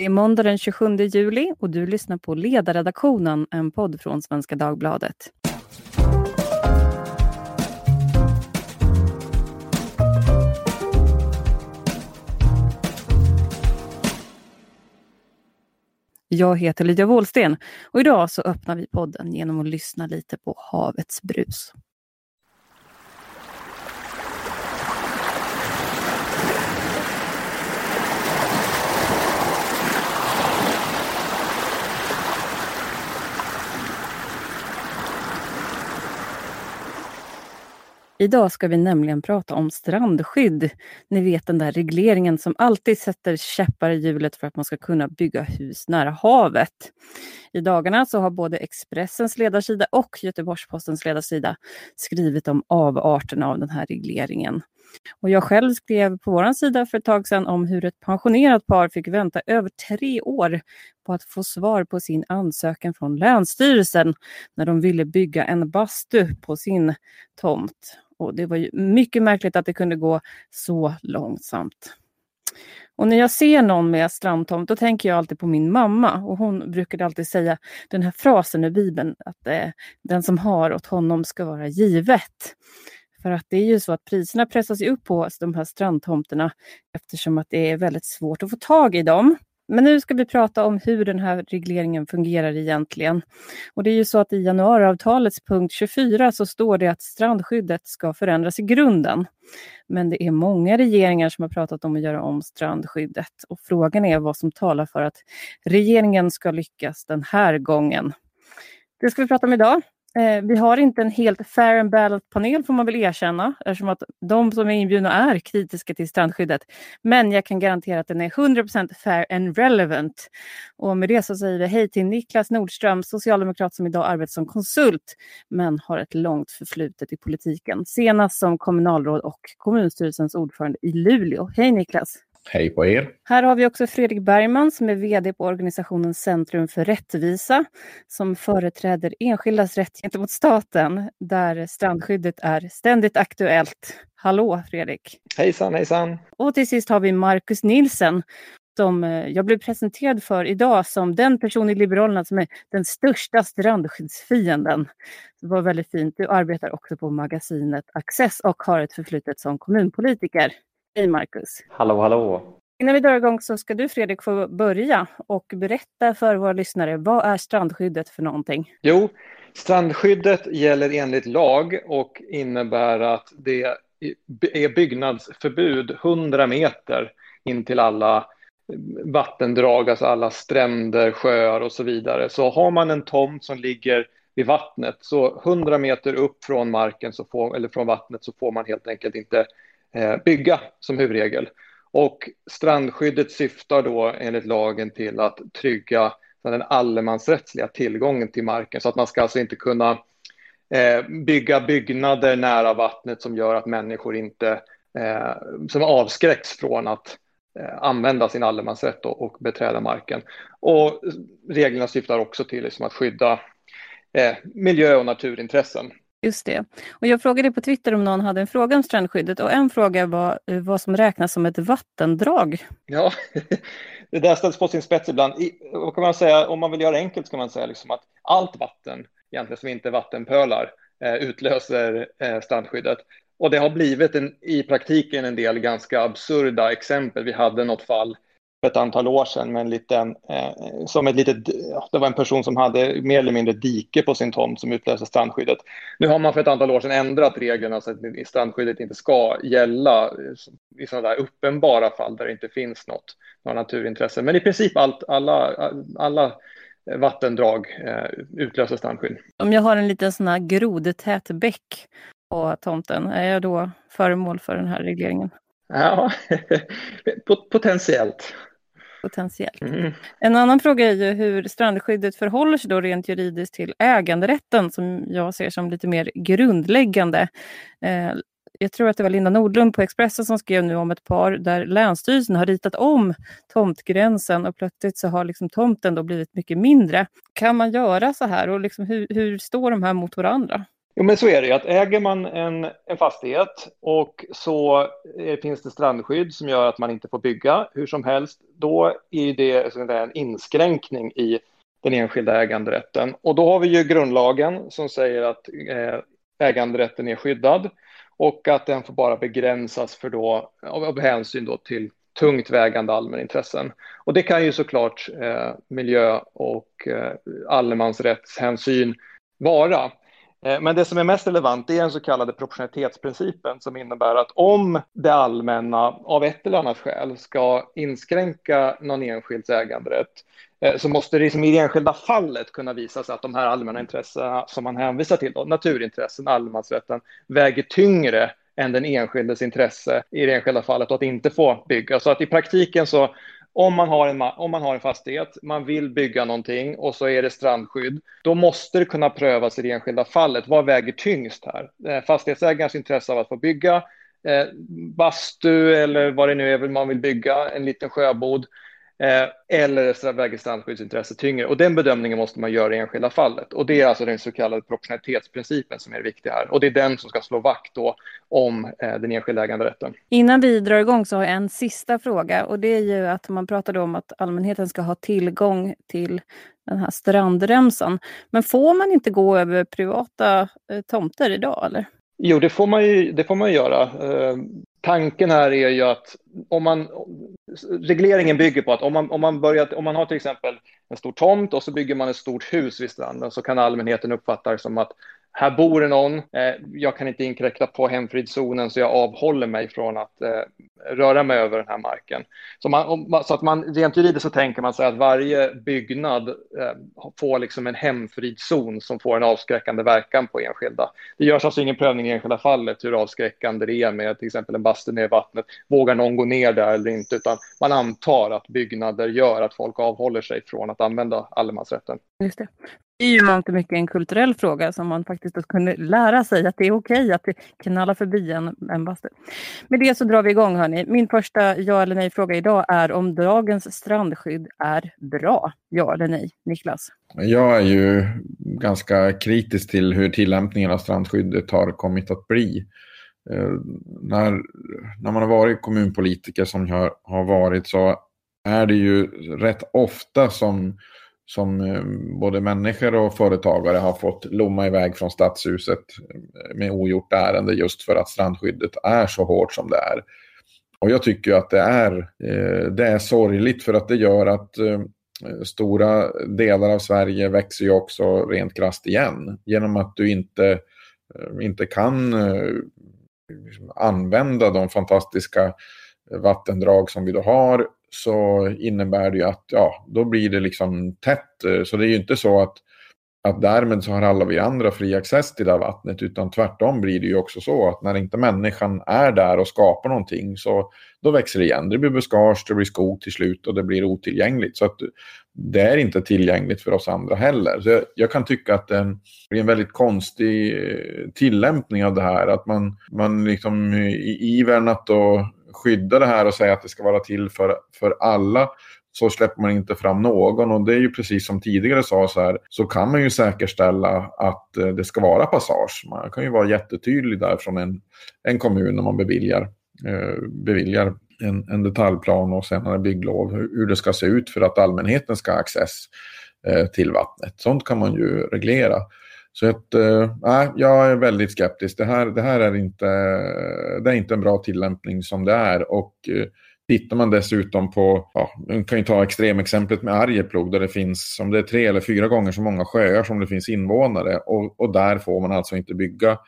Det är måndag den 27 juli och du lyssnar på Ledarredaktionen, en podd från Svenska Dagbladet. Jag heter Lydia Wåhlsten och idag så öppnar vi podden genom att lyssna lite på havets brus. Idag ska vi nämligen prata om strandskydd. Ni vet den där regleringen som alltid sätter käppar i hjulet för att man ska kunna bygga hus nära havet. I dagarna så har både Expressens ledarsida och Göteborgs-Postens ledarsida skrivit om avarterna av den här regleringen. Och jag själv skrev på vår sida för ett tag sedan om hur ett pensionerat par fick vänta över tre år på att få svar på sin ansökan från Länsstyrelsen när de ville bygga en bastu på sin tomt. Och det var ju mycket märkligt att det kunde gå så långsamt. Och när jag ser någon med strandtomt, då tänker jag alltid på min mamma. Och hon brukade alltid säga den här frasen i Bibeln, att eh, den som har åt honom ska vara givet. För att det är ju så att priserna pressas upp på de här strandtomterna eftersom att det är väldigt svårt att få tag i dem. Men nu ska vi prata om hur den här regleringen fungerar egentligen. Och det är ju så att i januariavtalets punkt 24 så står det att strandskyddet ska förändras i grunden. Men det är många regeringar som har pratat om att göra om strandskyddet och frågan är vad som talar för att regeringen ska lyckas den här gången. Det ska vi prata om idag. Eh, vi har inte en helt fair and balanced panel får man väl erkänna eftersom att de som är inbjudna är kritiska till strandskyddet. Men jag kan garantera att den är 100% fair and relevant. Och med det så säger vi hej till Niklas Nordström, socialdemokrat som idag arbetar som konsult men har ett långt förflutet i politiken. Senast som kommunalråd och kommunstyrelsens ordförande i Luleå. Hej Niklas! Hej på er! Här har vi också Fredrik Bergman som är VD på organisationen Centrum för rättvisa som företräder enskildas rätt gentemot staten där strandskyddet är ständigt aktuellt. Hallå Fredrik! Hejsan hejsan! Och till sist har vi Marcus Nilsen som eh, jag blev presenterad för idag som den person i Liberalerna som är den största strandskyddsfienden. Det var väldigt fint. Du arbetar också på magasinet Access och har ett förflutet som kommunpolitiker. Hej Marcus! Hallå hallå! Innan vi drar igång så ska du Fredrik få börja och berätta för våra lyssnare, vad är strandskyddet för någonting? Jo, strandskyddet gäller enligt lag och innebär att det är byggnadsförbud 100 meter in till alla vattendrag, alltså alla stränder, sjöar och så vidare. Så har man en tomt som ligger vid vattnet, så 100 meter upp från marken så får, eller från vattnet så får man helt enkelt inte Eh, bygga som huvudregel. Och strandskyddet syftar då enligt lagen till att trygga den allemansrättsliga tillgången till marken så att man ska alltså inte kunna eh, bygga byggnader nära vattnet som gör att människor inte eh, som avskräcks från att eh, använda sin allemansrätt och beträda marken. Och reglerna syftar också till liksom att skydda eh, miljö och naturintressen. Just det. Och jag frågade på Twitter om någon hade en fråga om strandskyddet och en fråga var eh, vad som räknas som ett vattendrag. Ja, det där ställs på sin spets ibland. vad kan man säga, om man vill göra det enkelt kan man säga liksom att allt vatten, egentligen som inte är vattenpölar, eh, utlöser eh, strandskyddet. Och det har blivit en, i praktiken en del ganska absurda exempel. Vi hade något fall för ett antal år sedan med en liten, eh, som ett litet, det var en person som hade mer eller mindre dike på sin tomt som utlöste strandskyddet. Nu har man för ett antal år sedan ändrat reglerna så att strandskyddet inte ska gälla i sådana där uppenbara fall där det inte finns något, några naturintressen. Men i princip allt, alla, alla vattendrag eh, utlöser strandskydd. Om jag har en liten sån här grodtät bäck på tomten, är jag då föremål för den här regleringen? Ja, potentiellt potentiellt. Mm. En annan fråga är ju hur strandskyddet förhåller sig då rent juridiskt till äganderätten som jag ser som lite mer grundläggande. Eh, jag tror att det var Linda Nordlund på Expressen som skrev nu om ett par där Länsstyrelsen har ritat om tomtgränsen och plötsligt så har liksom tomten då blivit mycket mindre. Kan man göra så här och liksom hur, hur står de här mot varandra? Jo, men så är det att äger man en, en fastighet och så eh, finns det strandskydd som gör att man inte får bygga hur som helst, då är det en inskränkning i den enskilda äganderätten. Och då har vi ju grundlagen som säger att eh, äganderätten är skyddad och att den får bara begränsas för då, av hänsyn då till tungt vägande allmänintressen. Och det kan ju såklart eh, miljö och eh, allemansrättshänsyn vara. Eh, men det som är mest relevant är den så kallade proportionalitetsprincipen som innebär att om det allmänna av ett eller annat skäl ska inskränka någon enskilds äganderätt eh, så måste det liksom i det enskilda fallet kunna visas att de här allmänna intressena som man hänvisar till, då, naturintressen, allemansrätten, väger tyngre än den enskildes intresse i det enskilda fallet och att inte få bygga. Så att i praktiken så om man, har en, om man har en fastighet, man vill bygga någonting och så är det strandskydd, då måste det kunna prövas i det enskilda fallet. Vad väger tyngst här? Eh, fastighetsägarens intresse av att få bygga eh, bastu eller vad det nu är man vill bygga, en liten sjöbod Eh, eller väger strandskyddsintresset tyngre. Och den bedömningen måste man göra i enskilda fallet. Och det är alltså den så kallade proportionalitetsprincipen som är viktig här. Och det är den som ska slå vakt då om eh, den enskilda äganderätten. Innan vi drar igång så har jag en sista fråga och det är ju att man pratade om att allmänheten ska ha tillgång till den här strandremsan. Men får man inte gå över privata eh, tomter idag eller? Jo, det får man ju, det får man göra. Eh, tanken här är ju att om man, regleringen bygger på att om man, om, man börjar, om man har till exempel en stor tomt och så bygger man ett stort hus vid stranden så kan allmänheten uppfatta det som att här bor det någon, eh, jag kan inte inkräkta på hemfridszonen så jag avhåller mig från att eh, röra mig över den här marken. Så, man, så att man rent juridiskt så tänker man sig att varje byggnad eh, får liksom en hemfridszon som får en avskräckande verkan på enskilda. Det görs alltså ingen prövning i enskilda fallet hur avskräckande det är med till exempel en bastu ner i vattnet. Vågar någon gå ner där eller inte? Utan man antar att byggnader gör att folk avhåller sig från att använda allemansrätten. Just det. Det är ju mångt och mycket en kulturell fråga som man faktiskt kunde lära sig att det är okej att knalla förbi en, en bastu. Med det så drar vi igång hörni. Min första ja eller nej-fråga idag är om dagens strandskydd är bra. Ja eller nej? Niklas? Jag är ju ganska kritisk till hur tillämpningen av strandskyddet har kommit att bli. Eh, när, när man har varit kommunpolitiker som jag har varit så är det ju rätt ofta som som eh, både människor och företagare har fått lomma iväg från stadshuset med ogjort ärende just för att strandskyddet är så hårt som det är. Och jag tycker att det är, eh, det är sorgligt för att det gör att eh, stora delar av Sverige växer ju också rent krasst igen genom att du inte, inte kan använda de fantastiska vattendrag som vi då har så innebär det ju att ja, då blir det liksom tätt. Eh, så det är ju inte så att, att därmed så har alla vi andra fri access till det här vattnet utan tvärtom blir det ju också så att när inte människan är där och skapar någonting så då växer det igen. Det blir buskage, det blir skog till slut och det blir otillgängligt. Så att det är inte tillgängligt för oss andra heller. Så jag, jag kan tycka att eh, det är en väldigt konstig eh, tillämpning av det här. Att man, man liksom i ivern att då skydda det här och säga att det ska vara till för, för alla så släpper man inte fram någon och det är ju precis som tidigare sa så här så kan man ju säkerställa att eh, det ska vara passage. Man kan ju vara jättetydlig där från en, en kommun när man beviljar, eh, beviljar en, en detaljplan och senare bygglov hur, hur, det ska se ut för att allmänheten ska ha access eh, till vattnet. Sånt kan man ju reglera. Så att, äh, jag är väldigt skeptisk. Det här, det här är, inte, det är inte en bra tillämpning som det är. Och äh, tittar man dessutom på, ja, man kan ju ta extremexemplet med Arjeplog där det finns, om det är tre eller fyra gånger så många sjöar som det finns invånare. Och, och där får man alltså inte bygga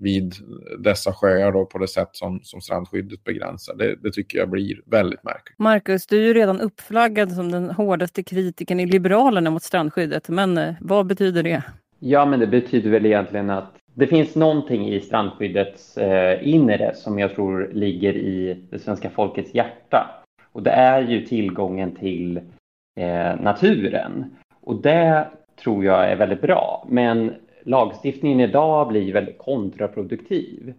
vid dessa sjöar då på det sätt som, som strandskyddet begränsar. Det, det, tycker jag blir väldigt märkligt. Marcus, du är ju redan uppflaggad som den hårdaste kritiken i Liberalerna mot strandskyddet, men eh, vad betyder det? Ja, men det betyder väl egentligen att det finns någonting i strandskyddets eh, inre som jag tror ligger i det svenska folkets hjärta. Och det är ju tillgången till eh, naturen. Och det tror jag är väldigt bra. Men lagstiftningen idag blir väldigt kontraproduktiv.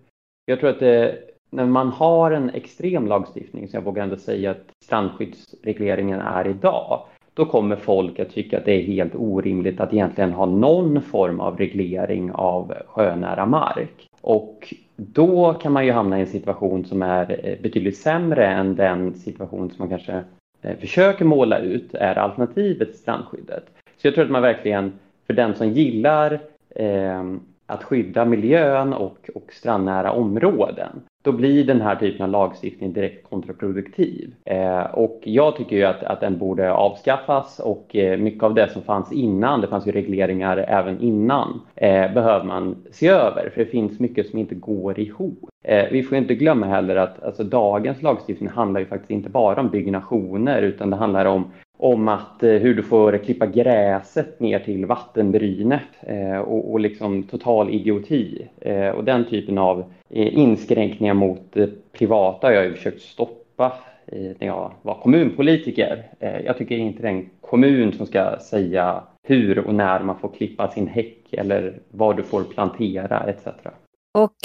Jag tror att det, när man har en extrem lagstiftning, så jag vågar ändå säga att strandskyddsregleringen är idag, då kommer folk att tycka att det är helt orimligt att egentligen ha någon form av reglering av sjönära mark. Och då kan man ju hamna i en situation som är eh, betydligt sämre än den situation som man kanske eh, försöker måla ut är alternativet till strandskyddet. Så jag tror att man verkligen, för den som gillar eh, att skydda miljön och, och strandnära områden, då blir den här typen av lagstiftning direkt kontraproduktiv. Eh, och jag tycker ju att, att den borde avskaffas och eh, mycket av det som fanns innan, det fanns ju regleringar även innan, eh, behöver man se över för det finns mycket som inte går ihop. Eh, vi får inte glömma heller att alltså, dagens lagstiftning handlar ju faktiskt inte bara om byggnationer utan det handlar om om att eh, hur du får klippa gräset ner till vattenbrynet eh, och, och liksom total idioti. Eh, och den typen av inskränkningar mot det privata har jag ju försökt stoppa när jag var kommunpolitiker. Jag tycker inte det är en kommun som ska säga hur och när man får klippa sin häck eller vad du får plantera etc. Och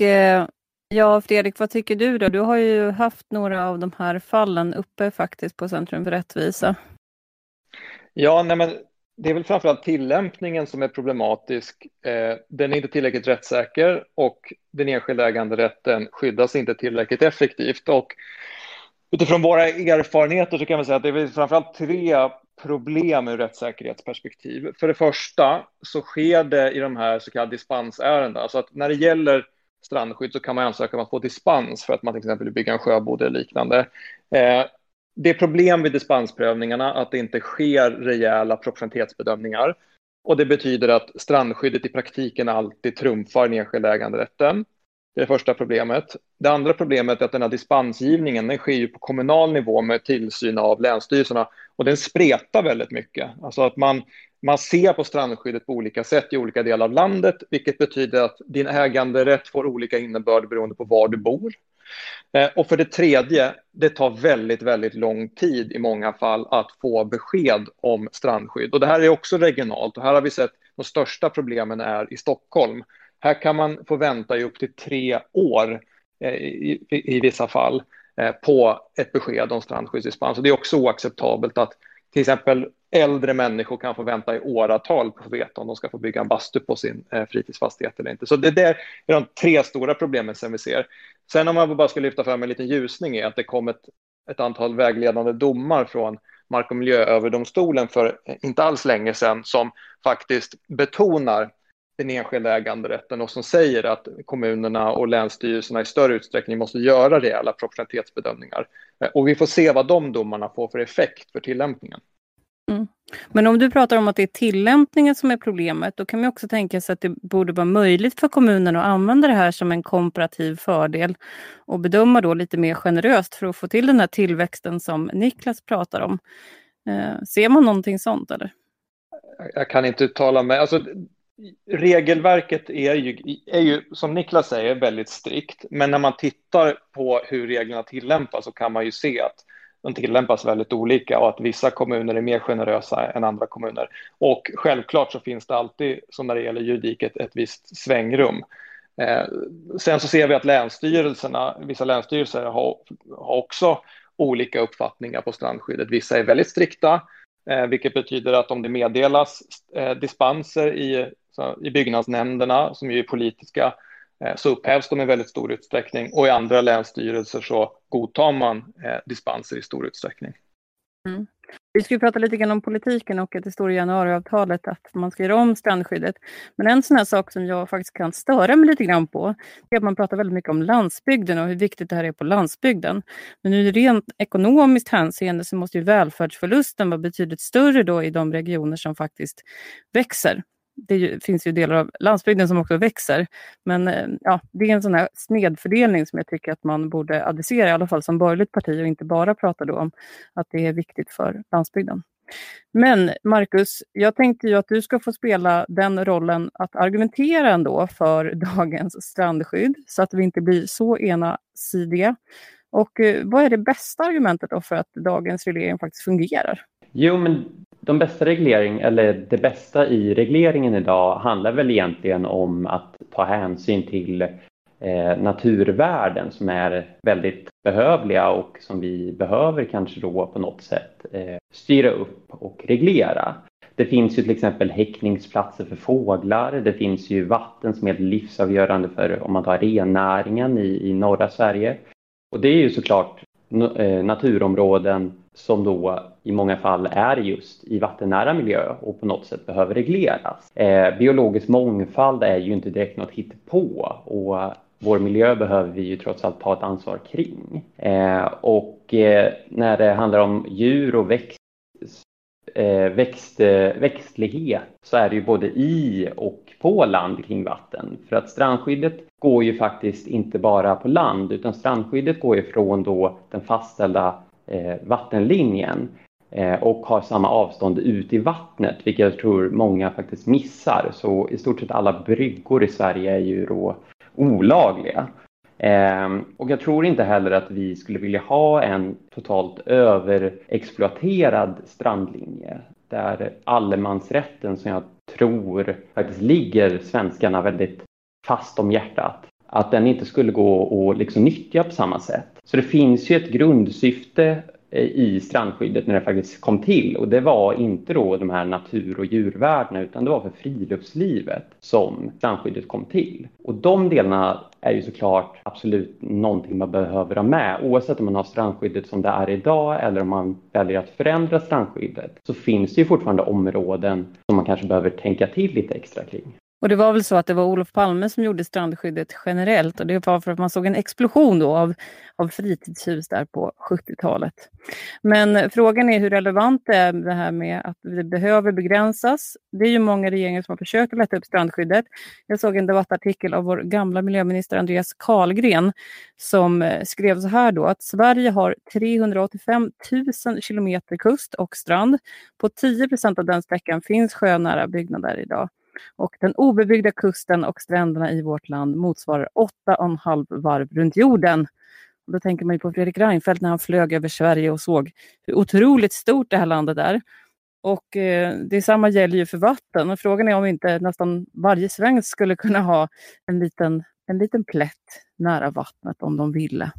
ja, Fredrik, vad tycker du då? Du har ju haft några av de här fallen uppe faktiskt på Centrum för rättvisa. Ja, nej men det är väl framförallt tillämpningen som är problematisk. Eh, den är inte tillräckligt rättssäker och den enskilda äganderätten skyddas inte tillräckligt effektivt. Och utifrån våra erfarenheter så kan man säga att det är framförallt tre problem ur rättssäkerhetsperspektiv. För det första så sker det i de här så kallade dispensärendena. Alltså att när det gäller strandskydd så kan man ansöka om att få dispens för att man till exempel vill bygga en sjöbod eller liknande. Eh, det är problem vid dispensprövningarna att det inte sker rejäla proportionalitetsbedömningar. Och det betyder att strandskyddet i praktiken alltid trumfar den enskilda äganderätten. Det är det första problemet. Det andra problemet är att den här dispensgivningen den sker ju på kommunal nivå med tillsyn av länsstyrelserna och den spretar väldigt mycket. Alltså att man, man ser på strandskyddet på olika sätt i olika delar av landet, vilket betyder att din äganderätt får olika innebörd beroende på var du bor. Eh, och för det tredje, det tar väldigt, väldigt lång tid i många fall att få besked om strandskydd. Och det här är också regionalt och här har vi sett de största problemen är i Stockholm. Här kan man få vänta i upp till tre år eh, i, i, i vissa fall eh, på ett besked om strandskyddsdispens. Och det är också oacceptabelt att till exempel äldre människor kan få vänta i åratal på att få veta om de ska få bygga en bastu på sin eh, fritidsfastighet eller inte. Så det där är de tre stora problemen som vi ser. Sen om man bara ska lyfta fram en liten ljusning är att det kom ett, ett antal vägledande domar från Mark och miljööverdomstolen för eh, inte alls länge sedan som faktiskt betonar den enskilda äganderätten och som säger att kommunerna och länsstyrelserna i större utsträckning måste göra rejäla proportionalitetsbedömningar. Eh, och vi får se vad de domarna får för effekt för tillämpningen. Mm. Men om du pratar om att det är tillämpningen som är problemet, då kan man också tänka sig att det borde vara möjligt för kommunen att använda det här som en komparativ fördel och bedöma då lite mer generöst för att få till den här tillväxten som Niklas pratar om. Eh, ser man någonting sånt eller? Jag kan inte uttala mig. Alltså, regelverket är ju, är ju, som Niklas säger, väldigt strikt. Men när man tittar på hur reglerna tillämpas så kan man ju se att de tillämpas väldigt olika och att vissa kommuner är mer generösa än andra kommuner. Och självklart så finns det alltid, som när det gäller juridik, ett, ett visst svängrum. Eh, sen så ser vi att länsstyrelserna, vissa länsstyrelser har, har också olika uppfattningar på strandskyddet. Vissa är väldigt strikta, eh, vilket betyder att om det meddelas eh, dispenser i, så, i byggnadsnämnderna, som är politiska, Eh, så upphävs de i väldigt stor utsträckning och i andra länsstyrelser så godtar man eh, dispenser i stor utsträckning. Mm. Vi ska prata lite grann om politiken och att det står i januariavtalet att man ska göra om strandskyddet. Men en sån här sak som jag faktiskt kan störa mig lite grann på är att man pratar väldigt mycket om landsbygden och hur viktigt det här är på landsbygden. Men ur rent ekonomiskt hänseende så måste ju välfärdsförlusten vara betydligt större då i de regioner som faktiskt växer det finns ju delar av landsbygden som också växer. Men eh, ja, det är en sån här snedfördelning som jag tycker att man borde adressera, i alla fall som borgerligt parti och inte bara prata då om att det är viktigt för landsbygden. Men Marcus, jag tänkte ju att du ska få spela den rollen att argumentera ändå för dagens strandskydd så att vi inte blir så enasidiga. Och eh, vad är det bästa argumentet då för att dagens reglering faktiskt fungerar? Jo, men de bästa reglering, eller det bästa i regleringen idag handlar väl egentligen om att ta hänsyn till eh, naturvärden som är väldigt behövliga och som vi behöver kanske då på något sätt eh, styra upp och reglera. Det finns ju till exempel häckningsplatser för fåglar. Det finns ju vatten som är livsavgörande för om man tar rennäringen i, i norra Sverige. Och det är ju såklart eh, naturområden som då i många fall är just i vattennära miljö och på något sätt behöver regleras. Eh, biologisk mångfald är ju inte direkt något hittepå och vår miljö behöver vi ju trots allt ta ett ansvar kring. Eh, och eh, när det handlar om djur och växt, eh, växt, eh, växtlighet så är det ju både i och på land kring vatten. För att strandskyddet går ju faktiskt inte bara på land utan strandskyddet går ju från då den fastställda Eh, vattenlinjen eh, och har samma avstånd ut i vattnet, vilket jag tror många faktiskt missar. Så i stort sett alla bryggor i Sverige är ju då olagliga. Eh, och jag tror inte heller att vi skulle vilja ha en totalt överexploaterad strandlinje där allemansrätten som jag tror faktiskt ligger svenskarna väldigt fast om hjärtat, att den inte skulle gå att liksom nyttja på samma sätt. Så det finns ju ett grundsyfte eh, i strandskyddet när det faktiskt kom till och det var inte då de här natur och djurvärdena utan det var för friluftslivet som strandskyddet kom till. Och de delarna är ju såklart absolut någonting man behöver ha med oavsett om man har strandskyddet som det är idag eller om man väljer att förändra strandskyddet så finns det ju fortfarande områden som man kanske behöver tänka till lite extra kring. Och det var väl så att det var Olof Palme som gjorde strandskyddet generellt och det var för att man såg en explosion då av, av fritidshus där på 70-talet. Men frågan är hur relevant det är det här med att det behöver begränsas. Det är ju många regeringar som har försökt att lätta upp strandskyddet. Jag såg en debattartikel av vår gamla miljöminister Andreas Carlgren som eh, skrev så här då att Sverige har 385 000 kilometer kust och strand. På 10 procent av den sträckan finns sjönära byggnader idag. Och den obebyggda kusten och stränderna i vårt land motsvarar 8,5 varv runt jorden. Och då tänker man ju på Fredrik Reinfeldt när han flög över Sverige och såg hur otroligt stort det här landet är. Och eh, detsamma gäller ju för vatten. Och frågan är om inte nästan varje svensk skulle kunna ha en liten, en liten plätt nära vattnet om de ville.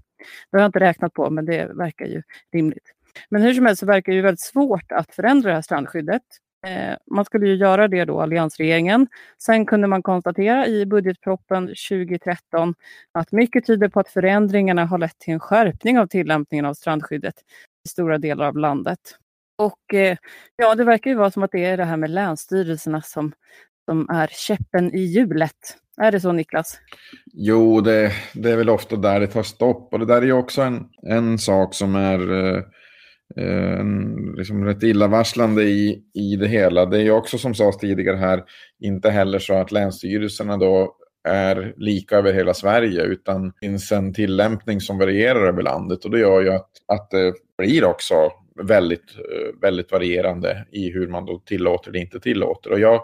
Det har jag inte räknat på, men det verkar ju rimligt. Men hur som helst så verkar det ju väldigt svårt att förändra det här strandskyddet. Eh, man skulle ju göra det då, alliansregeringen. Sen kunde man konstatera i budgetproppen 2013 att mycket tyder på att förändringarna har lett till en skärpning av tillämpningen av strandskyddet i stora delar av landet. Och eh, ja, det verkar ju vara som att det är det här med länsstyrelserna som, som är käppen i hjulet. Är det så Niklas? Jo, det, det är väl ofta där det tar stopp. Och det där är ju också en, en sak som är eh, eh, liksom rätt illavarslande i, i det hela. Det är ju också som sades tidigare här, inte heller så att länsstyrelserna då är lika över hela Sverige utan det finns en tillämpning som varierar över landet och det gör ju att, att det blir också väldigt, eh, väldigt varierande i hur man då tillåter eller inte tillåter. Och jag,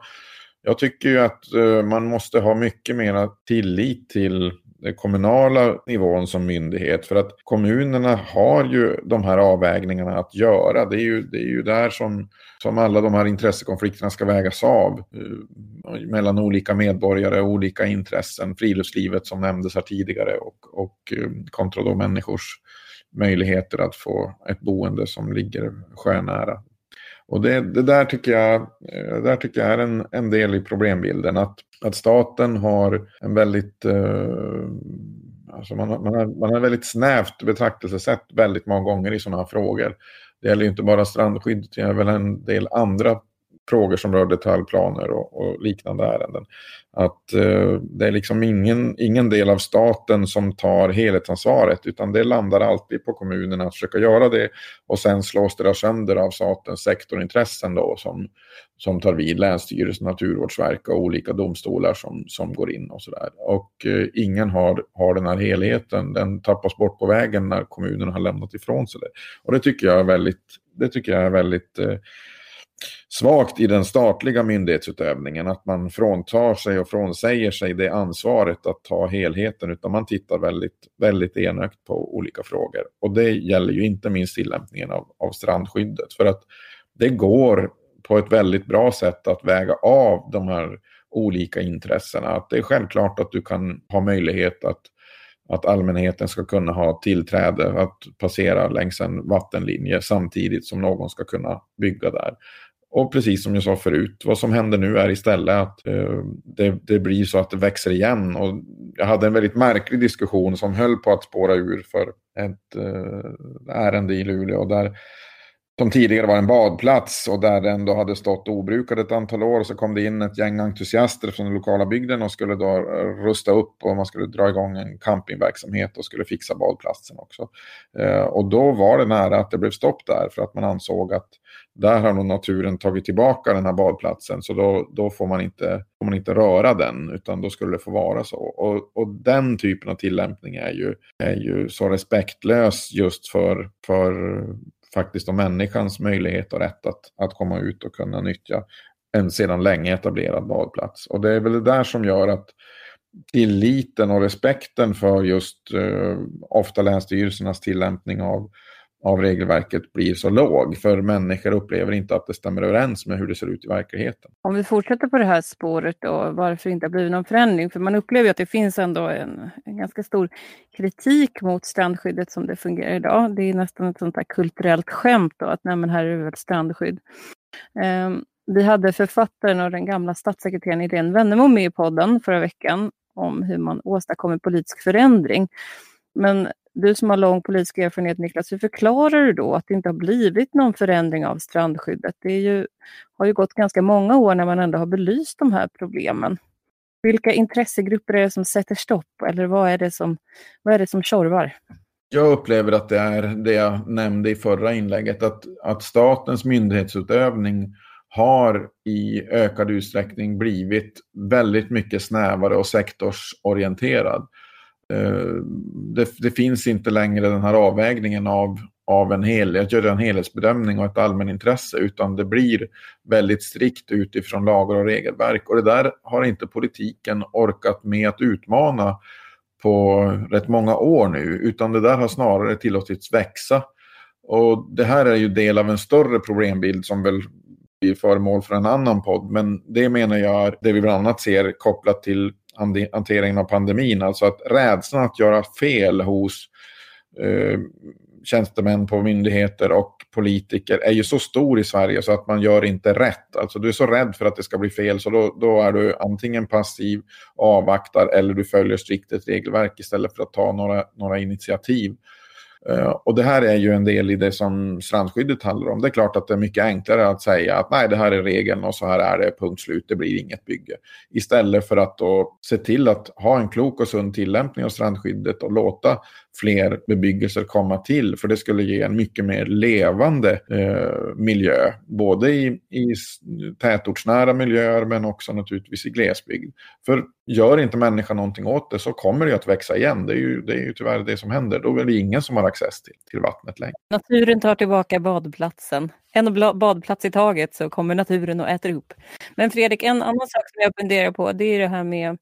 jag tycker ju att eh, man måste ha mycket mer tillit till den kommunala nivån som myndighet. För att kommunerna har ju de här avvägningarna att göra. Det är ju, det är ju där som, som alla de här intressekonflikterna ska vägas av. Eh, mellan olika medborgare och olika intressen. Friluftslivet som nämndes här tidigare och, och eh, kontra då människors möjligheter att få ett boende som ligger sjönära. Och det, det där, tycker jag, eh, där tycker jag är en, en del i problembilden. Att, att staten har en väldigt... Eh, alltså man, man, har, man har väldigt snävt betraktelsesätt väldigt många gånger i sådana här frågor. Det gäller inte bara strandskydd, det gäller väl en del andra frågor som rör detaljplaner och, och liknande ärenden. Att eh, det är liksom ingen, ingen del av staten som tar helhetsansvaret utan det landar alltid på kommunerna att försöka göra det och sen slås det där sönder av statens sektorintressen då som, som tar vid, Länsstyrelsen, Naturvårdsverket och olika domstolar som, som går in och sådär. Och eh, ingen har, har den här helheten, den tappas bort på vägen när kommunerna har lämnat ifrån sig det. Och det tycker jag är väldigt, det tycker jag är väldigt eh, svagt i den statliga myndighetsutövningen, att man fråntar sig och frånsäger sig det ansvaret att ta helheten, utan man tittar väldigt, väldigt enögt på olika frågor. Och det gäller ju inte minst tillämpningen av, av strandskyddet, för att det går på ett väldigt bra sätt att väga av de här olika intressena. Att det är självklart att du kan ha möjlighet att, att allmänheten ska kunna ha tillträde att passera längs en vattenlinje samtidigt som någon ska kunna bygga där. Och precis som jag sa förut, vad som händer nu är istället att eh, det, det, blir så att det växer igen. Och jag hade en väldigt märklig diskussion som höll på att spåra ur för ett eh, ärende i Luleå. Där som tidigare var en badplats och där den då hade stått obrukad ett antal år. Och så kom det in ett gäng entusiaster från den lokala bygden och skulle då eh, rusta upp och man skulle dra igång en campingverksamhet och skulle fixa badplatsen också. Eh, och då var det nära att det blev stopp där för att man ansåg att där har nog naturen tagit tillbaka den här badplatsen så då, då får, man inte, får man inte röra den utan då skulle det få vara så. Och, och den typen av tillämpning är ju, är ju så respektlös just för, för faktiskt om människans möjlighet och rätt att, att komma ut och kunna nyttja en sedan länge etablerad badplats. Och det är väl det där som gör att tilliten och respekten för just eh, ofta länsstyrelsernas tillämpning av av regelverket blir så låg. För människor upplever inte att det stämmer överens med hur det ser ut i verkligheten. Om vi fortsätter på det här spåret då, varför det inte har blivit någon förändring? För man upplever att det finns ändå en, en ganska stor kritik mot strandskyddet som det fungerar idag. Det är nästan ett sånt här kulturellt skämt då, att nej men här är det väl strandskydd. Um, vi hade författaren och den gamla statssekreteraren Irene Wennemo med i podden förra veckan om hur man åstadkommer politisk förändring. Men du som har lång politisk erfarenhet Niklas, hur förklarar du då att det inte har blivit någon förändring av strandskyddet? Det ju, har ju gått ganska många år när man ändå har belyst de här problemen. Vilka intressegrupper är det som sätter stopp eller vad är det som, vad är det som tjorvar? Jag upplever att det är det jag nämnde i förra inlägget, att, att statens myndighetsutövning har i ökad utsträckning blivit väldigt mycket snävare och sektorsorienterad. Eh, det, det, finns inte längre den här avvägningen av, av en hel, att göra en helhetsbedömning och ett allmänintresse, utan det blir väldigt strikt utifrån lagar och regelverk. Och det där har inte politiken orkat med att utmana på rätt många år nu, utan det där har snarare tillåtits växa. Och det här är ju del av en större problembild som väl blir föremål för en annan podd, men det menar jag är det vi bland annat ser kopplat till hanteringen av pandemin. Alltså att rädslan att göra fel hos eh, tjänstemän på myndigheter och politiker är ju så stor i Sverige så att man gör inte rätt. Alltså du är så rädd för att det ska bli fel så då, då är du antingen passiv, avvaktar eller du följer strikt ett regelverk istället för att ta några, några initiativ. Eh, och det här är ju en del i det som strandskyddet handlar om. Det är klart att det är mycket enklare att säga att nej, det här är regeln och så här är det, punkt slut, det blir inget bygge. Istället för att då se till att ha en klok och sund tillämpning av strandskyddet och låta fler bebyggelser komma till. För det skulle ge en mycket mer levande eh, miljö, både i, i tätortsnära miljöer men också naturligtvis i glesbygd. För gör inte människan någonting åt det så kommer det att växa igen. Det är ju, det är ju tyvärr det som händer. Då är det ingen som har access till, till vattnet längre. Naturen tar tillbaka badplatsen. En badplats i taget så kommer naturen och äter upp. Men Fredrik, en annan sak som jag funderar på det är det här med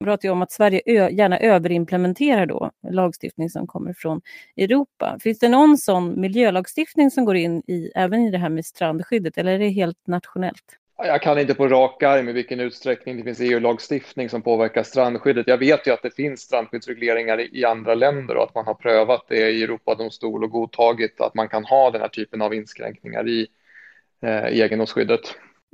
man pratar ju om att Sverige gärna överimplementerar då lagstiftning som kommer från Europa. Finns det någon sån miljölagstiftning som går in i även i det här med strandskyddet eller är det helt nationellt? Jag kan inte på rak arm i vilken utsträckning det finns EU-lagstiftning som påverkar strandskyddet. Jag vet ju att det finns strandskyddsregleringar i andra länder och att man har prövat det i Europadomstol och godtagit att man kan ha den här typen av inskränkningar i, eh, egendomsskyddet.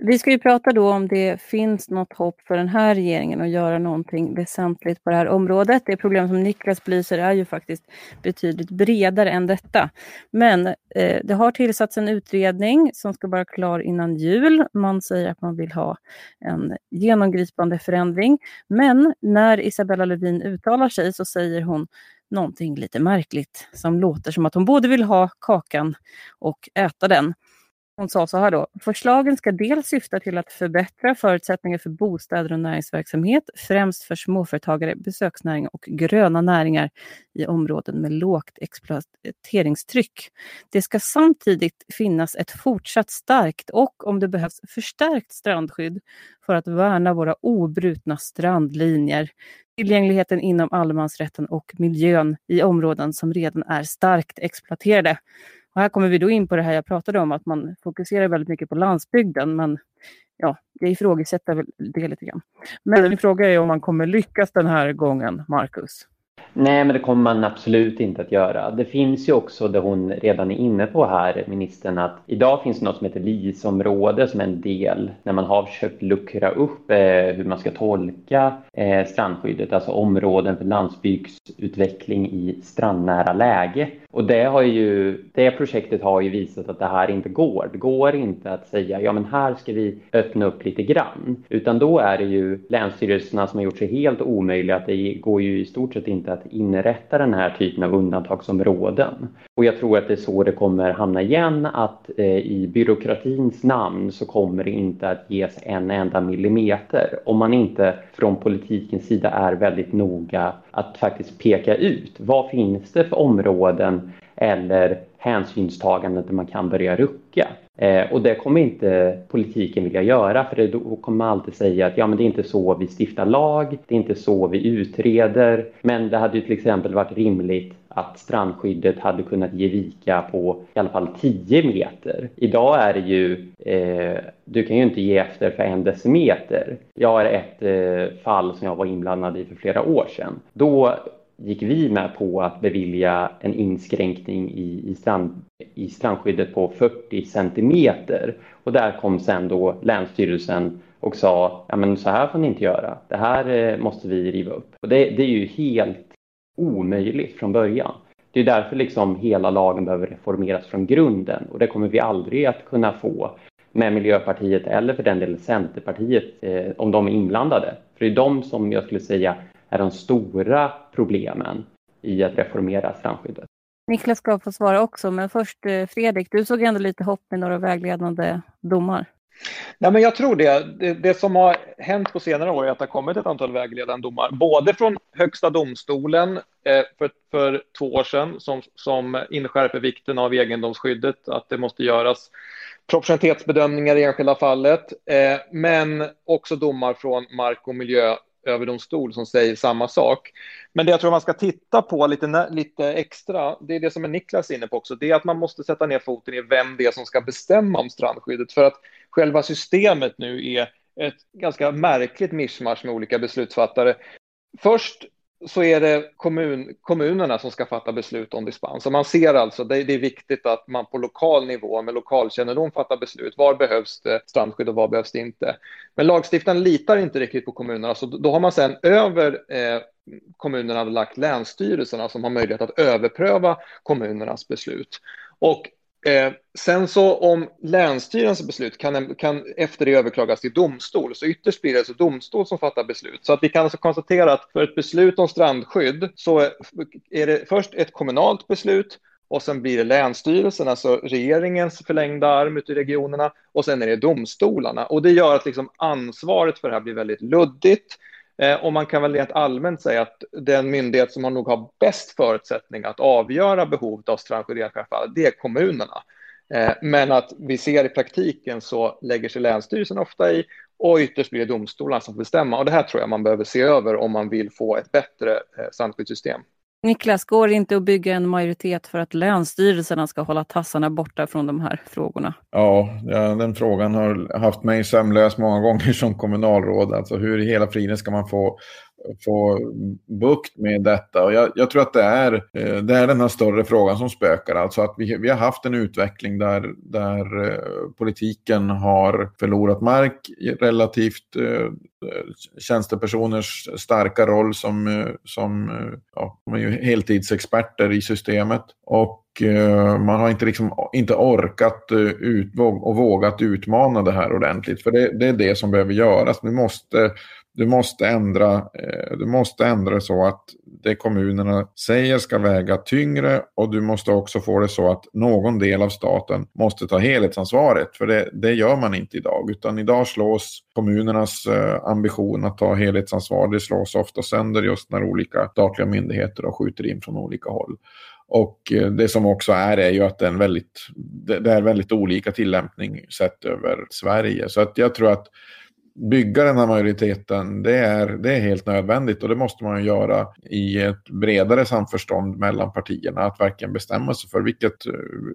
Vi ska ju prata då om det finns något hopp för den här regeringen att göra någonting väsentligt på det här området. Det problem som Niklas belyser är ju faktiskt betydligt bredare än detta. Men eh, det har tillsatts en utredning som ska vara klar innan jul. Man säger att man vill ha en genomgripande förändring. Men när Isabella Lövin uttalar sig så säger hon någonting lite märkligt som låter som att hon både vill ha kakan och äta den. Hon sa så här då. Förslagen ska dels syfta till att förbättra förutsättningar för bostäder och näringsverksamhet, främst för småföretagare, besöksnäring och gröna näringar i områden med lågt exploateringstryck. Det ska samtidigt finnas ett fortsatt starkt och om det behövs förstärkt strandskydd för att värna våra obrutna strandlinjer, tillgängligheten inom allemansrätten och miljön i områden som redan är starkt exploaterade. Och här kommer vi då in på det här jag pratade om, att man fokuserar väldigt mycket på landsbygden, men ja, jag ifrågasätter väl det lite grann. Men min fråga är om man kommer lyckas den här gången, Marcus. Nej, men det kommer man absolut inte att göra. Det finns ju också det hon redan är inne på här, ministern, att idag finns det något som heter LIS-område som är en del när man har försökt luckra upp eh, hur man ska tolka eh, strandskyddet, alltså områden för landsbygdsutveckling i strandnära läge. Och det, har ju, det projektet har ju visat att det här inte går. Det går inte att säga ja men här ska vi öppna upp lite grann. Utan då är det ju länsstyrelserna som har gjort sig helt omöjliga. Att det går ju i stort sett inte att att inrätta den här typen av undantagsområden. Och jag tror att det är så det kommer hamna igen att eh, i byråkratins namn så kommer det inte att ges en enda millimeter om man inte från politikens sida är väldigt noga att faktiskt peka ut vad finns det för områden eller hänsynstaganden där man kan börja rucka. Eh, och det kommer inte politiken vilja göra för då kommer man alltid säga att ja, men det är inte så vi stiftar lag, det är inte så vi utreder. Men det hade ju till exempel varit rimligt att strandskyddet hade kunnat ge vika på i alla fall 10 meter. Idag är det ju, eh, du kan ju inte ge efter för en decimeter. Jag har ett eh, fall som jag var inblandad i för flera år sedan. Då gick vi med på att bevilja en inskränkning i, i, strand, i strandskyddet på 40 centimeter. Och där kom sen då Länsstyrelsen och sa, ja men så här får ni inte göra. Det här eh, måste vi riva upp. Och det, det är ju helt omöjligt från början. Det är därför liksom hela lagen behöver reformeras från grunden och det kommer vi aldrig att kunna få med Miljöpartiet eller för den delen Centerpartiet eh, om de är inblandade. För det är de som jag skulle säga är de stora problemen i att reformera strandskyddet. Niklas ska få svara också, men först eh, Fredrik, du såg ändå lite hopp med några vägledande domar. Nej, men jag tror det. det. det. som har hänt på senare år är att det har kommit ett antal vägledande domar, både från Högsta domstolen eh, för, för två år sedan som, som inskärper vikten av egendomsskyddet, att det måste göras proportionalitetsbedömningar i enskilda fallet, eh, men också domar från Mark och överdomstol som säger samma sak. Men det jag tror man ska titta på lite, lite extra, det är det som är Niklas inne på också, det är att man måste sätta ner foten i vem det är som ska bestämma om strandskyddet. För att själva systemet nu är ett ganska märkligt mischmasch med olika beslutsfattare. Först så är det kommun, kommunerna som ska fatta beslut om dispens. Och man ser alltså, det, det är viktigt att man på lokal nivå med lokalkännedom fattar beslut. Var behövs det strandskydd och var behövs det inte? Men lagstiftaren litar inte riktigt på kommunerna, så då har man sen över eh, kommunerna lagt länsstyrelserna som har möjlighet att överpröva kommunernas beslut. Och Eh, sen så om länsstyrelsens beslut kan, kan efter det överklagas till domstol, så ytterst blir det alltså domstol som fattar beslut. Så att vi kan alltså konstatera att för ett beslut om strandskydd så är det först ett kommunalt beslut och sen blir det länsstyrelsen, alltså regeringens förlängda arm ute i regionerna och sen är det domstolarna. Och det gör att liksom ansvaret för det här blir väldigt luddigt. Eh, och man kan väl rent allmänt säga att den myndighet som har nog har bäst förutsättning att avgöra behovet av strandskydd i enskilda fall, det är kommunerna. Eh, men att vi ser i praktiken så lägger sig Länsstyrelsen ofta i och ytterst blir det domstolarna som får bestämma. Och det här tror jag man behöver se över om man vill få ett bättre eh, strandskyddssystem. Niklas, går det inte att bygga en majoritet för att länsstyrelserna ska hålla tassarna borta från de här frågorna? Ja, den frågan har haft mig sömnlös många gånger som kommunalråd. Alltså hur i hela friden ska man få få bukt med detta. Och jag, jag, tror att det är, eh, det är den här större frågan som spökar. Alltså att vi, vi har haft en utveckling där, där eh, politiken har förlorat mark relativt eh, tjänstepersoners starka roll som, eh, som eh, ja, de är ju heltidsexperter i systemet. Och eh, man har inte, liksom, inte orkat ut, och vågat utmana det här ordentligt. För det, det är det som behöver göras. Vi måste du måste ändra, eh, du måste ändra så att det kommunerna säger ska väga tyngre och du måste också få det så att någon del av staten måste ta helhetsansvaret. För det, det gör man inte idag, utan idag slås kommunernas eh, ambition att ta helhetsansvar, det slås ofta sönder just när olika statliga myndigheter skjuter in från olika håll. Och eh, det som också är är ju att det är, en väldigt, det är väldigt olika tillämpning sett över Sverige. Så att jag tror att bygga den här majoriteten, det är, det är helt nödvändigt och det måste man göra i ett bredare samförstånd mellan partierna. Att verkligen bestämma sig för vilket,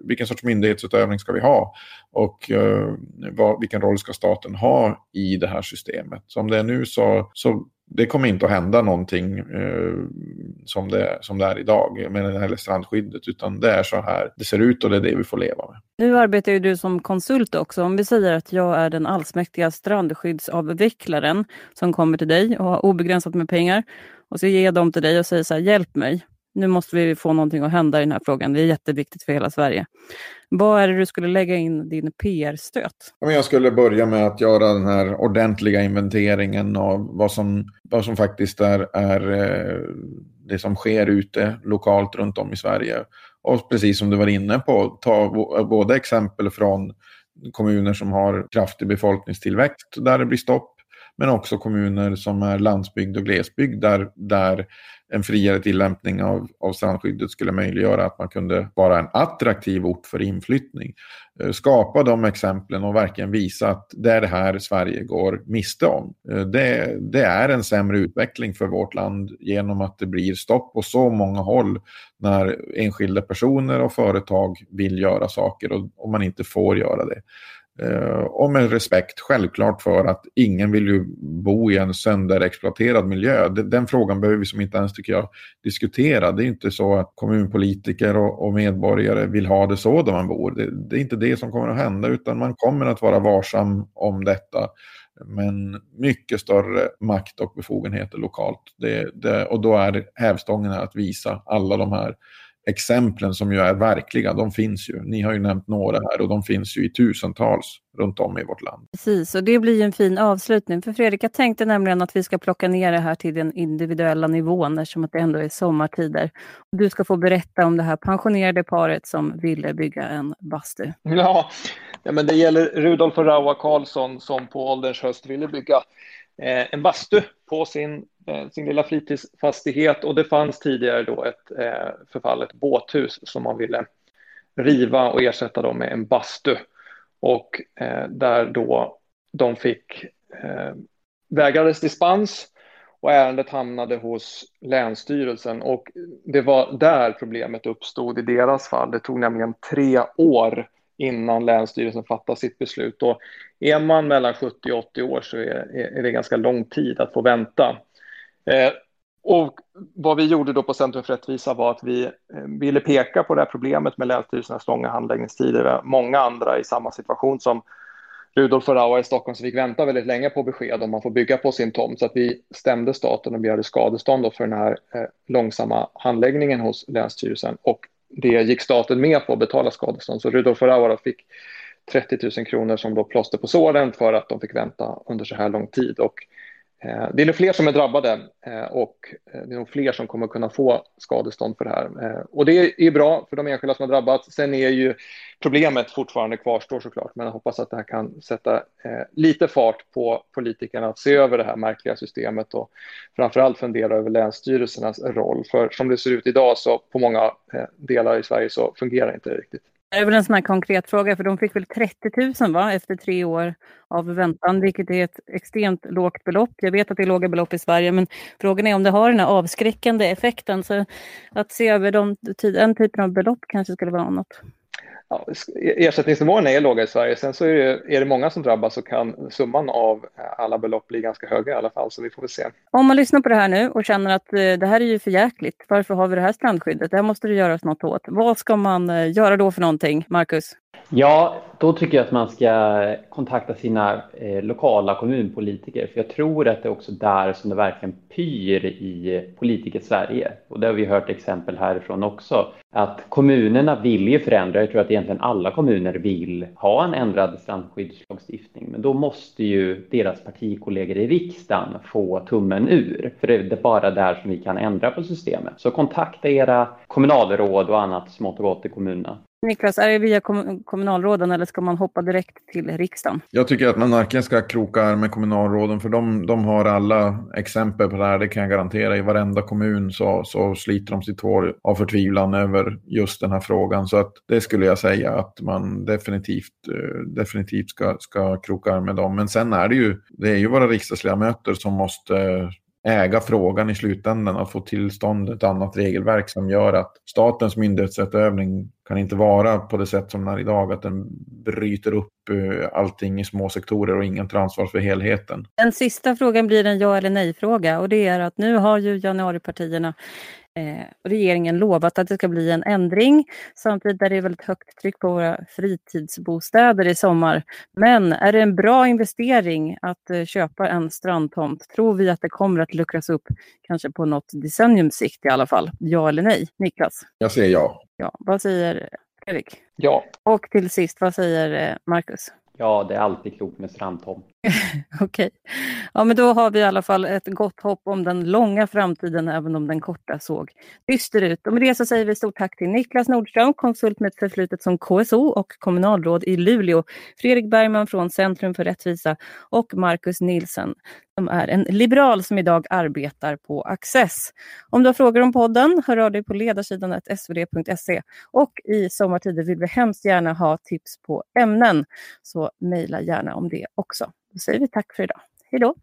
vilken sorts myndighetsutövning ska vi ha och eh, vad, vilken roll ska staten ha i det här systemet. Som det är nu så, så det kommer inte att hända någonting eh, som, det, som det är idag med det här strandskyddet, utan det är så här det ser ut och det är det vi får leva med. Nu arbetar ju du som konsult också. Om vi säger att jag är den allsmäktiga strandskyddsavvecklaren som kommer till dig och har obegränsat med pengar och så ger jag dem till dig och säger så här, hjälp mig. Nu måste vi få någonting att hända i den här frågan. Det är jätteviktigt för hela Sverige. Vad är det du skulle lägga in din PR-stöt? Jag skulle börja med att göra den här ordentliga inventeringen av vad som, vad som faktiskt är, är eh, det som sker ute lokalt runt om i Sverige. Och precis som du var inne på, ta både exempel från kommuner som har kraftig befolkningstillväxt där det blir stopp, men också kommuner som är landsbygd och glesbygd där, där en friare tillämpning av, av strandskyddet skulle möjliggöra att man kunde vara en attraktiv ort för inflyttning. Eh, skapa de exemplen och verkligen visa att det är det här Sverige går miste om. Eh, det, det är en sämre utveckling för vårt land genom att det blir stopp på så många håll när enskilda personer och företag vill göra saker och, och man inte får göra det. Eh, och med respekt självklart för att ingen vill ju bo i en sönderexploaterad miljö. Den, den frågan behöver vi som inte ens tycker jag diskutera. Det är inte så att kommunpolitiker och, och medborgare vill ha det så där man bor. Det, det, är inte det som kommer att hända utan man kommer att vara varsam om detta. Men mycket större makt och befogenheter lokalt. Det, det, och då är hävstången att visa alla de här exemplen som ju är verkliga, de finns ju. Ni har ju nämnt några här och de finns ju i tusentals runt om i vårt land. Precis, och det blir en fin avslutning. För Fredrik, jag tänkte nämligen att vi ska plocka ner det här till den individuella nivån eftersom att det ändå är sommartider. Du ska få berätta om det här pensionerade paret som ville bygga en bastu. Ja, ja men det gäller Rudolf och Raua Karlsson som på ålderns höst ville bygga eh, en bastu på sin Eh, sin lilla fritidsfastighet och det fanns tidigare då ett eh, förfallet båthus som man ville riva och ersätta dem med en bastu. Och eh, där då de fick vägrades dispens och ärendet hamnade hos Länsstyrelsen och det var där problemet uppstod i deras fall. Det tog nämligen tre år innan Länsstyrelsen fattade sitt beslut och är man mellan 70 och 80 år så är, är det ganska lång tid att få vänta. Eh, och vad vi gjorde då på Centrum för rättvisa var att vi eh, ville peka på det här problemet med länsstyrelsernas långa handläggningstider. Vi har många andra i samma situation som Rudolf och Raua i Stockholm som fick vänta väldigt länge på besked om man får bygga på sin tomt. Så att vi stämde staten och begärde skadestånd för den här eh, långsamma handläggningen hos Länsstyrelsen. Och det gick staten med på att betala skadestånd. Så Rudolf och Raua fick 30 000 kronor som då plåster på såren för att de fick vänta under så här lång tid. Och Eh, det är nog fler som är drabbade eh, och eh, det är nog fler som kommer kunna få skadestånd för det här. Och det är bra för de enskilda som har drabbats. Sen är ju problemet fortfarande kvarstår såklart, men jag hoppas att det här kan sätta lite fart på politikerna att se över det här märkliga systemet och framförallt fundera över länsstyrelsernas roll. För som det ser ut idag så på många delar i Sverige så fungerar det inte riktigt. Det är väl en sån här konkret fråga, för de fick väl 30 000 va? efter tre år av väntan, vilket är ett extremt lågt belopp. Jag vet att det är låga belopp i Sverige, men frågan är om det har den här avskräckande effekten. Så att se över de, den typen av belopp kanske skulle vara något ja, e-, ersättningsnivåerna är låga i Sverige. Sen så är det, är det många som drabbas och kan summan av eh, alla belopp bli ganska höga i alla fall, så vi får väl se. Om man lyssnar på det här nu och känner att eh, det här är ju för jäkligt. Varför har vi det här strandskyddet? Det här måste det göras något åt. Vad ska man eh, göra då för någonting, Marcus? Ja, då tycker jag att man ska kontakta sina eh, lokala kommunpolitiker. För jag tror att det är också där som det verkligen pyr i politiker-Sverige. Och det har vi hört exempel härifrån också. Att kommunerna vill ju förändra. Jag tror att egentligen alla kommuner vill ha en ändrad strandskyddslagstiftning. Men då måste ju deras partikollegor i riksdagen få tummen ur. För det är bara där som vi kan ändra på systemet. Så kontakta era kommunalråd och annat smått och gott i kommunerna. Niklas, är det via kommunalråden eller ska man hoppa direkt till riksdagen? Jag tycker att man varken ska kroka arm med kommunalråden för de, de har alla exempel på det här, det kan jag garantera. I varenda kommun så, så sliter de sitt hår av förtvivlan över just den här frågan. Så att det skulle jag säga att man definitivt, eh, definitivt ska, ska kroka arm med dem. Men sen är det ju, det är ju våra riksdagsledamöter som måste äga frågan i slutändan och få tillstånd ett annat regelverk som gör att statens myndighetsutövning kan inte vara på det sätt som den är idag, att den bryter upp eh, allting i små sektorer och ingen tar ansvar för helheten. Den sista frågan blir en ja eller nej-fråga och det är att nu har ju januaripartierna eh, regeringen lovat att det ska bli en ändring. Samtidigt är det väldigt högt tryck på våra fritidsbostäder i sommar. Men är det en bra investering att eh, köpa en strandtomt? Tror vi att det kommer att luckras upp, kanske på något decenniums sikt i alla fall? Ja eller nej? Niklas? Jag säger ja. Ja, vad säger Fredrik? Ja. Och till sist, vad säger eh, Marcus? Ja, det är alltid klokt med strandtomt. Okej. Ja, men då har vi i alla fall ett gott hopp om den långa framtiden, även om den korta såg dyster ut. Och med det så säger vi stort tack till Niklas Nordström, konsult med ett förflutet som KSO och kommunalråd i Luleå, Fredrik Bergman från Centrum för rättvisa och Marcus Nilsen som är en liberal som idag arbetar på Access. Om du har frågor om podden, hör av dig på ledarsidan svd.se och i sommartider vill vi hemskt gärna ha tips på ämnen, så mejla gärna om det också. Då säger vi tack för idag. Hej då!